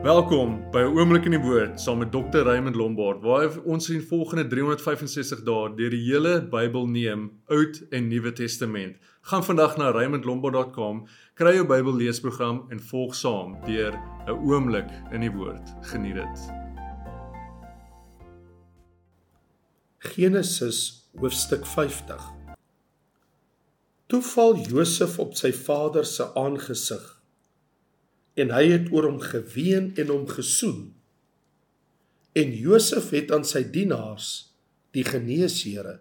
Welkom by 'n oomblik in die woord saam met Dr. Raymond Lombard waar ons in volgende 365 dae deur die hele Bybel neem, Oud en Nuwe Testament. Gaan vandag na raymondlombard.com, kry jou Bybel leesprogram en volg saam deur 'n oomblik in die woord. Geniet dit. Genesis hoofstuk 50. Toe val Josef op sy vader se aangesig en hy het oor hom geween en hom gesoen. En Josef het aan sy dienaars, die geneesheere,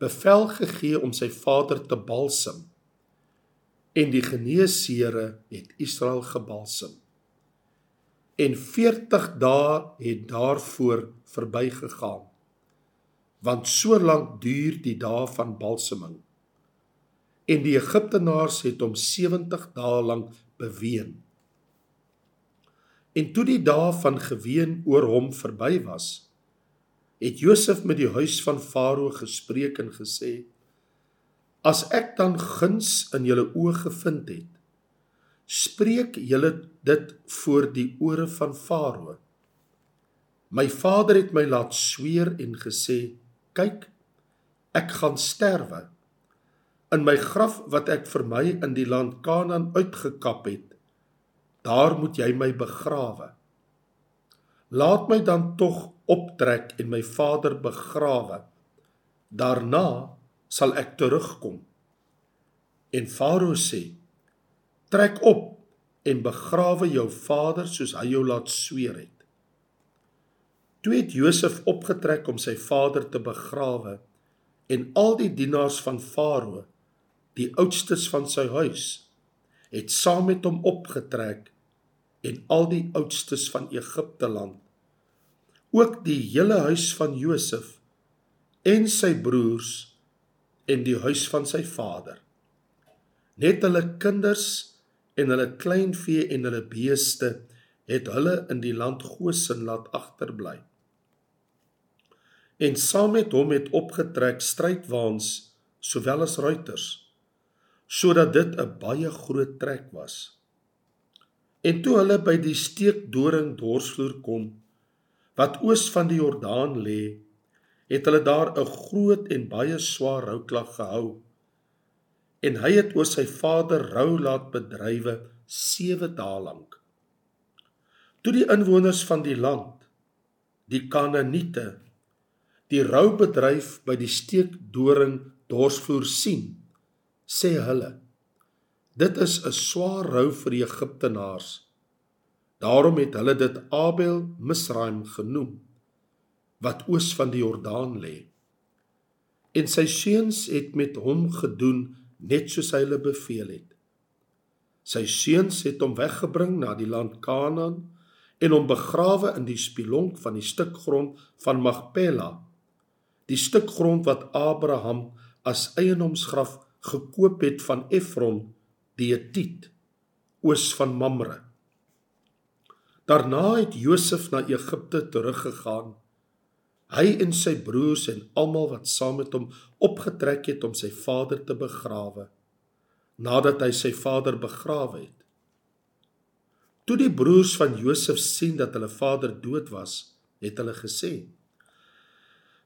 bevel gegee om sy vader te balsem. En die geneesheere het Israel gebalsem. En 40 dae het daarvoor verbygegaan. Want so lank duur die dae van balseming. En die Egiptenaars het hom 70 dae lank beween. En toe die dae van geween oor hom verby was, het Josef met die huis van Farao gespreek en gesê: As ek dan guns in julle oë gevind het, spreek julle dit voor die ore van Farao. My vader het my laat sweer en gesê: Kyk, ek gaan sterwe. In my graf wat ek vir my in die land Kanaan uitgekap het, daar moet jy my begrawe. Laat my dan tog optrek en my vader begrawe. Daarna sal ek terugkom. En Farao sê: Trek op en begrawe jou vader soos hy jou laat sweer het. Toe het Josef opgetrek om sy vader te begrawe en al die dienaars van Farao, die oudstes van sy huis, het saam met hom opgetrek en al die oudstes van Egipte land. Ook die hele huis van Josef en sy broers en die huis van sy vader. Net hulle kinders en hulle kleinvee en hulle beeste het hulle in die land Gosen laat agterbly. En saam met hom het opgetrek strydwaans sowel as ruiters sodat dit 'n baie groot trek was En toe hulle by die steekdoring dorsvloer kom wat oos van die Jordaan lê, het hulle daar 'n groot en baie swaar rouklag gehou. En hy het oor sy vader rou laat bedrywe 7 dae lank. Toe die inwoners van die land, die Kanaaniete, die rou bedryf by die steekdoring dorsvloer sien, sê hulle: Dit is 'n swaar rou vir die Egiptenaars. Daarom het hulle dit Abel Misraim genoem wat oos van die Jordaan lê. En sy seuns het met hom gedoen net soos hy hulle beveel het. Sy seuns het hom weggebring na die land Kanaan en hom begrawe in die spilonk van die stuk grond van Magpela, die stuk grond wat Abraham as eienoomsgraf gekoop het van Efron die Hetit oos van Mamre. Daarna het Josef na Egipte teruggegaan. Hy en sy broers en almal wat saam met hom opgetrek het om sy vader te begrawe nadat hy sy vader begrawe het. Toe die broers van Josef sien dat hulle vader dood was, het hulle gesê: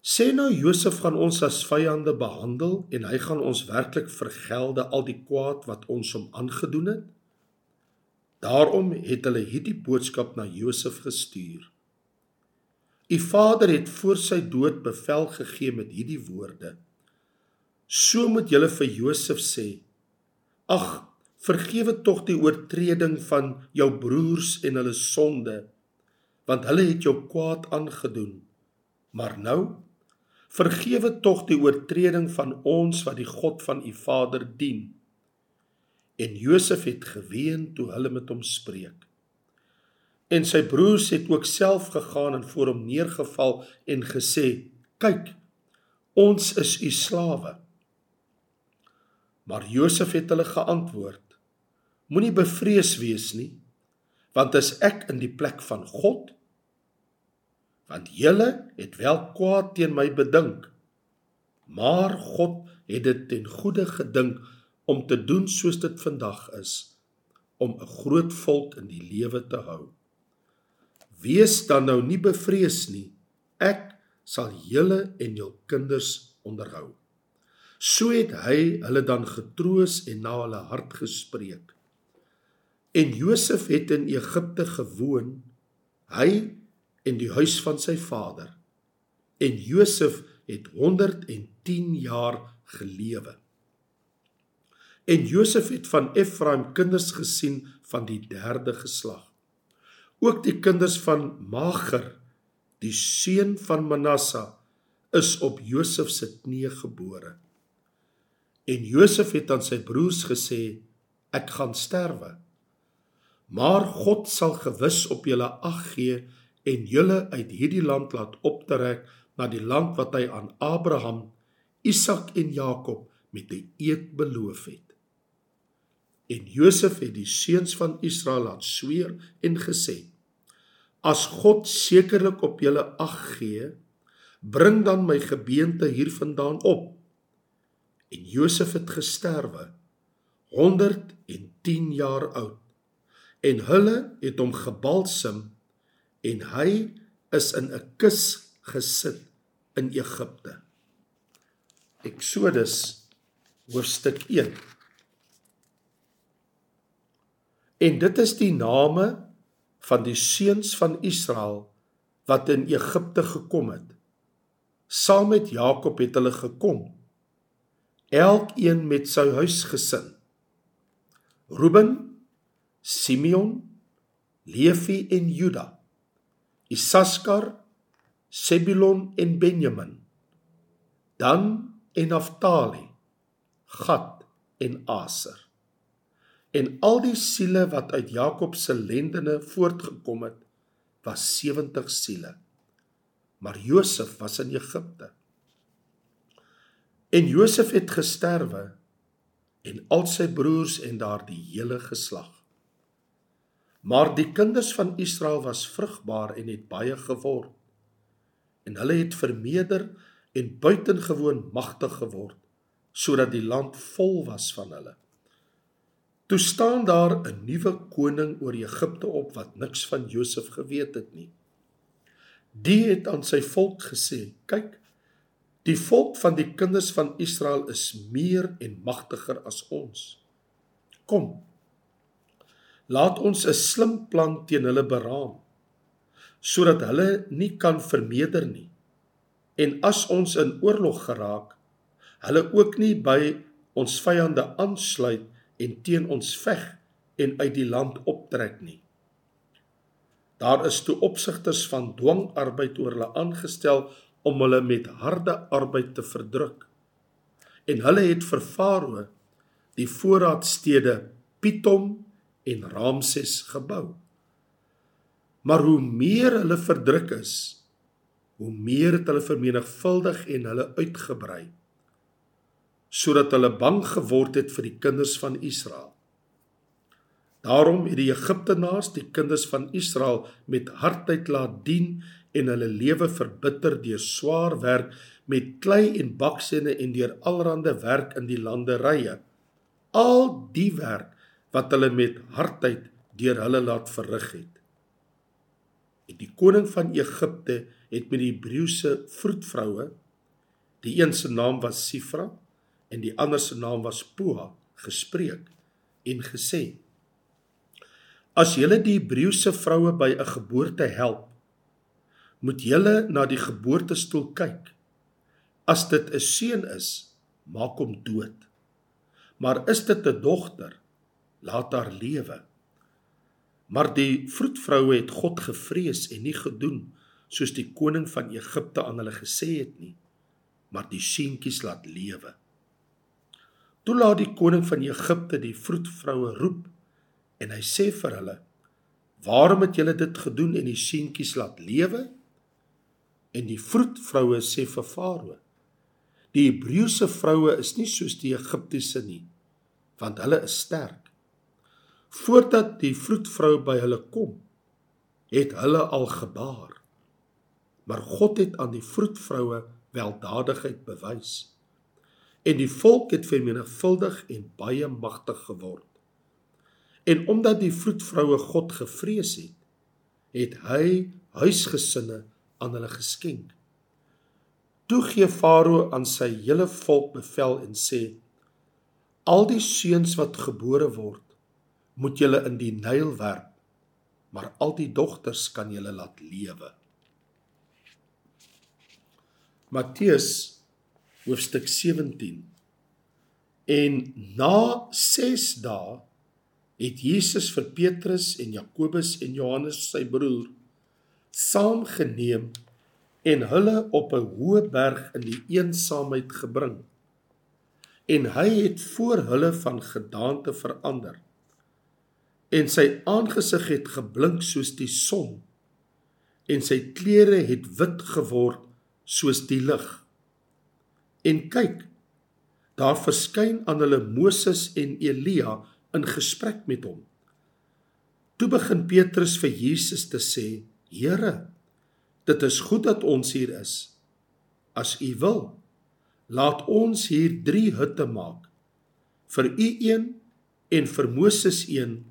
Sê nou Josef gaan ons as vyande behandel en hy gaan ons werklik vergelde al die kwaad wat ons hom aangedoen het. Daarom het hulle hierdie boodskap na Josef gestuur. U vader het voor sy dood bevel gegee met hierdie woorde: So moet julle vir Josef sê: Ag, vergewe tog die oortreding van jou broers en hulle sonde, want hulle het jou kwaad aangedoen. Maar nou vergewe tog die oortreding van ons wat die God van u vader dien. En Josef het geween toe hulle met hom spreek. En sy broers het ook self gegaan en voor hom neergeval en gesê: "Kyk, ons is u slawe." Maar Josef het hulle geantwoord: Moenie bevrees wees nie, want as ek in die plek van God want julle het wel kwaad teen my bedink maar God het dit ten goeie gedink om te doen soos dit vandag is om 'n groot volk in die lewe te hou Wees dan nou nie bevrees nie. Ek sal julle en jul kinders onderhou. So het hy hulle dan getroos en na hulle hart gespreek. En Josef het in Egipte gewoon, hy en die huis van sy vader. En Josef het 110 jaar gelewe. En Josef het van Efraim kinders gesien van die derde geslag. Ook die kinders van Mager, die seun van Manasse, is op Josef se knie gebore. En Josef het aan sy broers gesê: Ek gaan sterwe. Maar God sal gewis op julle ag gee en julle uit hierdie land laat optrek na die land wat hy aan Abraham, Isak en Jakob met 'n eed beloof het. En Josef het die seuns van Israel laat sweer en gesê: As God sekerlik op julle ag gee, bring dan my gebeente hiervandaan op. En Josef het gesterwe 110 jaar oud. En hulle het hom gebalsem en hy is in 'n kus gesit in Egipte. Eksodus hoofstuk 1 En dit is die name van die seuns van Israel wat in Egipte gekom het. Saam met Jakob het hulle gekom. Elkeen met sy huisgesin. Ruben, Simeon, Levi en Juda. Isaskar, Sebulon en Benjamin. Dan en Naftali, Gad en Aser en al die siele wat uit Jakob se lendene voortgekom het was 70 siele. Maar Josef was in Egipte. En Josef het gesterwe en al sy broers en daardie hele geslag. Maar die kinders van Israel was vrugbaar en het baie geword. En hulle het vermeerder en buitengewoon magtig geword sodat die land vol was van hulle. Toe staan daar 'n nuwe koning oor Egipte op wat niks van Josef geweet het nie. Die het aan sy volk gesê: "Kyk, die volk van die kinders van Israel is meer en magtiger as ons. Kom. Laat ons 'n slim plan teen hulle beraam sodat hulle nie kan vermeerder nie. En as ons in oorlog geraak, hulle ook nie by ons vyande aansluit nie." en teen ons veg en uit die land optrek nie. Daar is toe opsigters van dwangarbeid oor hulle aangestel om hulle met harde arbeid te verdruk. En hulle het vir Farao die voorraadstede Pitom en Ramses gebou. Maar hoe meer hulle verdruk is, hoe meer het hulle vermenigvuldig en hulle uitgebrei sodat hulle bang geword het vir die kinders van Israel. Daarom het die Egiptenaars die kinders van Israel met hardheid laat dien en hulle lewe verbitter deur swaar werk met klei en baksene en deur allerlei werk in die landerye. Al die werk wat hulle met hardheid deur hulle laat verrig het. En die koning van Egipte het met die Hebreëse vroedvroue, die een se naam was Sifra, en die ander se naam was Poa gespreek en gesê As julle die Hebreëse vroue by 'n geboorte help moet julle na die geboortestoel kyk As dit 'n seun is maak hom dood Maar is dit 'n dogter laat haar lewe Maar die vroedvroue het God gevrees en nie gedoen soos die koning van Egipte aan hulle gesê het nie maar die seentjies laat lewe Toe laat die koning van Egipte die vroedvroue roep en hy sê vir hulle: "Waarom het julle dit gedoen en die seentjies laat lewe?" En die vroedvroue sê vir Farao: "Die Hebreëse vroue is nie soos die Egiptiese nie, want hulle is sterk." Voordat die vroedvrou by hulle kom, het hulle al gebaar. Maar God het aan die vroedvroue weldadigheid bewys en die volk het vermenigvuldig en baie magtig geword. En omdat die vroedvroue God gevrees het, het hy huisgesinne aan hulle geskenk. Toe gee Farao aan sy hele volk bevel en sê: Al die seuns wat gebore word, moet julle in die Nyl werp, maar al die dogters kan julle laat lewe. Matteus hoofstuk 17 En na 6 dae het Jesus vir Petrus en Jakobus en Johannes sy broer saamgeneem en hulle op 'n hoë berg in die eensaamheid gebring. En hy het voor hulle van gedaante verander. En sy aangesig het geblink soos die son en sy klere het wit geword soos die lig. En kyk, daar verskyn aan hulle Moses en Elia in gesprek met hom. Toe begin Petrus vir Jesus te sê: "Here, dit is goed dat ons hier is. As U wil, laat ons hier 3 hutte maak. Vir U een en vir Moses een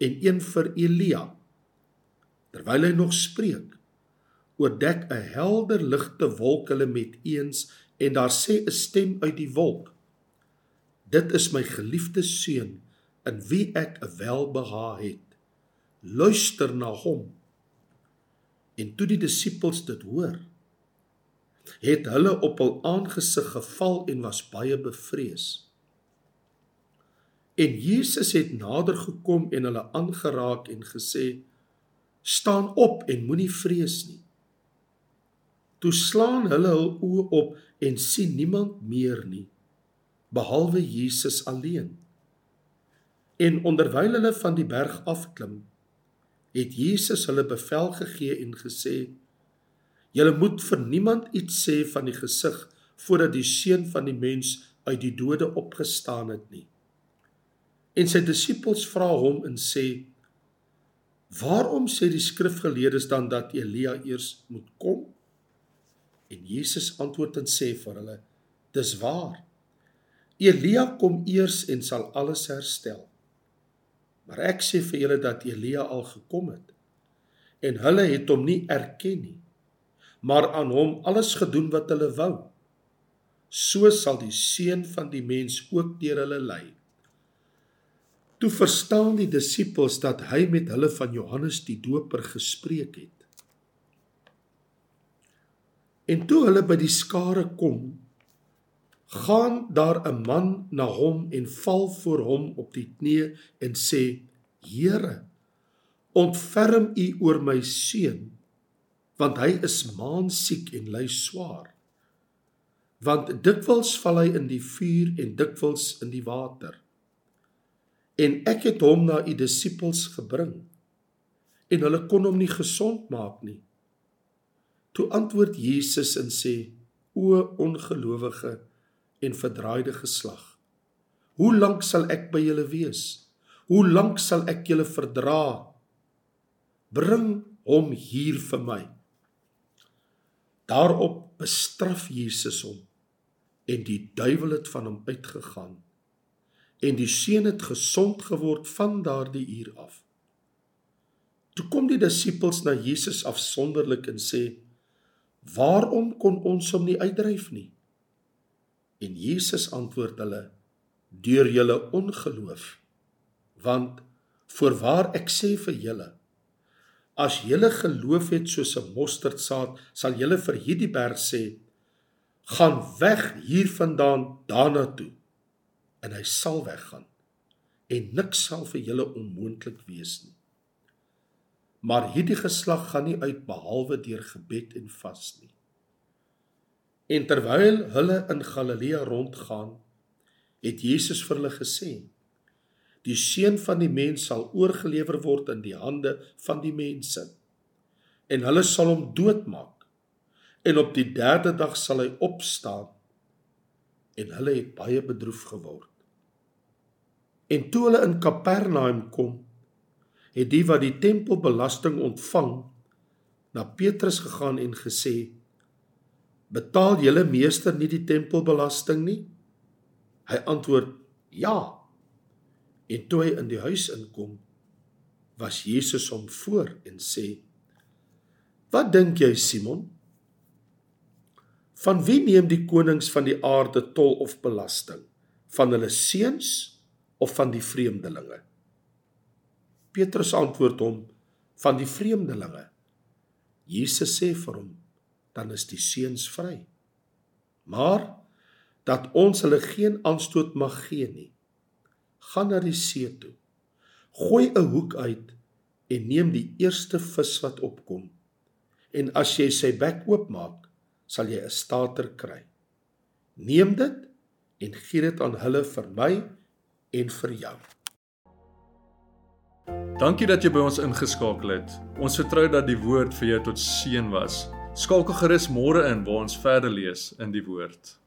en een vir Elia." Terwyl hy nog spreek, oordek 'n helder ligte wolk hulle met eens en daar sê 'n stem uit die wolk: Dit is my geliefde seun in wie ek 'n welbehae het. Luister na hom. En toe die disippels dit hoor, het hulle op hul aangesig geval en was baie bevrees. En Jesus het nader gekom en hulle aangeraak en gesê: "Staan op en moenie vrees nie." Toe slaan hulle hul oë op en sien niemand meer nie behalwe Jesus alleen. En onderwyl hulle van die berg afklim, het Jesus hulle bevel gegee en gesê: "Julle moet vir niemand iets sê van die gesig voordat die seun van die mens uit die dode opgestaan het nie." En sy disippels vra hom en sê: "Waarom sê die skrifgeleerdes dan dat Elia eers moet kom?" En Jesus antwoord en sê vir hulle: Dis waar. Elia kom eers en sal alles herstel. Maar ek sê vir julle dat Elia al gekom het en hulle het hom nie erken nie, maar aan hom alles gedoen wat hulle wou. So sal die seun van die mens ook deur hulle lei. Toe verstaan die disippels dat hy met hulle van Johannes die Doper gespreek het. En toe hulle by die skare kom, gaan daar 'n man na hom en val voor hom op die knie en sê: "Here, ontferm U oor my seun, want hy is maansiek en ly swaar. Want dikwels val hy in die vuur en dikwels in die water. En ek het hom na U disippels gebring, en hulle kon hom nie gesond maak nie." Toe antwoord Jesus en sê: O ongelowige en verdraaide geslag, hoe lank sal ek by julle wees? Hoe lank sal ek julle verdra? Bring hom hier vir my. Daarop bestraf Jesus hom en die duiwel het van hom uitgegaan en die seun het gesond geword van daardie uur af. Toe kom die disippels na Jesus afsonderlik en sê: Waarom kon ons hom nie uitdryf nie? En Jesus antwoord hulle: Deur julle ongeloof. Want voorwaar ek sê vir julle, as julle geloof het soos 'n mosterdsaad, sal julle vir hierdie berg sê: Gaan weg hiervandaan daarna toe. En hy sal weggaan. En niks sal vir julle onmoontlik wees nie. Maar hierdie geslag gaan nie uit behalwe deur gebed en vas nie. En terwyl hulle in Galilea rondgaan, het Jesus vir hulle gesê: Die seun van die mens sal oorgelewer word in die hande van die mense. En hulle sal hom doodmaak. En op die 3de dag sal hy opstaan. En hulle het baie bedroef geword. En toe hulle in Kapernaum kom, het die wat die tempelbelasting ontvang na Petrus gegaan en gesê: "Betaal julle meester nie die tempelbelasting nie?" Hy antwoord: "Ja." En toe hy in die huis inkom, was Jesus hom voor en sê: Wat dink jy, Simon? Van wie neem die konings van die aarde tol of belasting? Van hulle seuns of van die vreemdelinge? Petrus antwoord hom: Van die vreemdelinge. Jesus sê vir hom: Dan is die seuns vry. Maar dat ons hulle geen aanstoot mag gee nie. Gaan na die see toe. Gooi 'n hoek uit en neem die eerste vis wat opkom. En as jy sy bek oopmaak, sal jy 'n stater kry. Neem dit en gee dit aan hulle vir my en vir jou. Dankie dat jy by ons ingeskakel het. Ons vertrou dat die woord vir jou tot seën was. Skakel gerus môre in waar ons verder lees in die woord.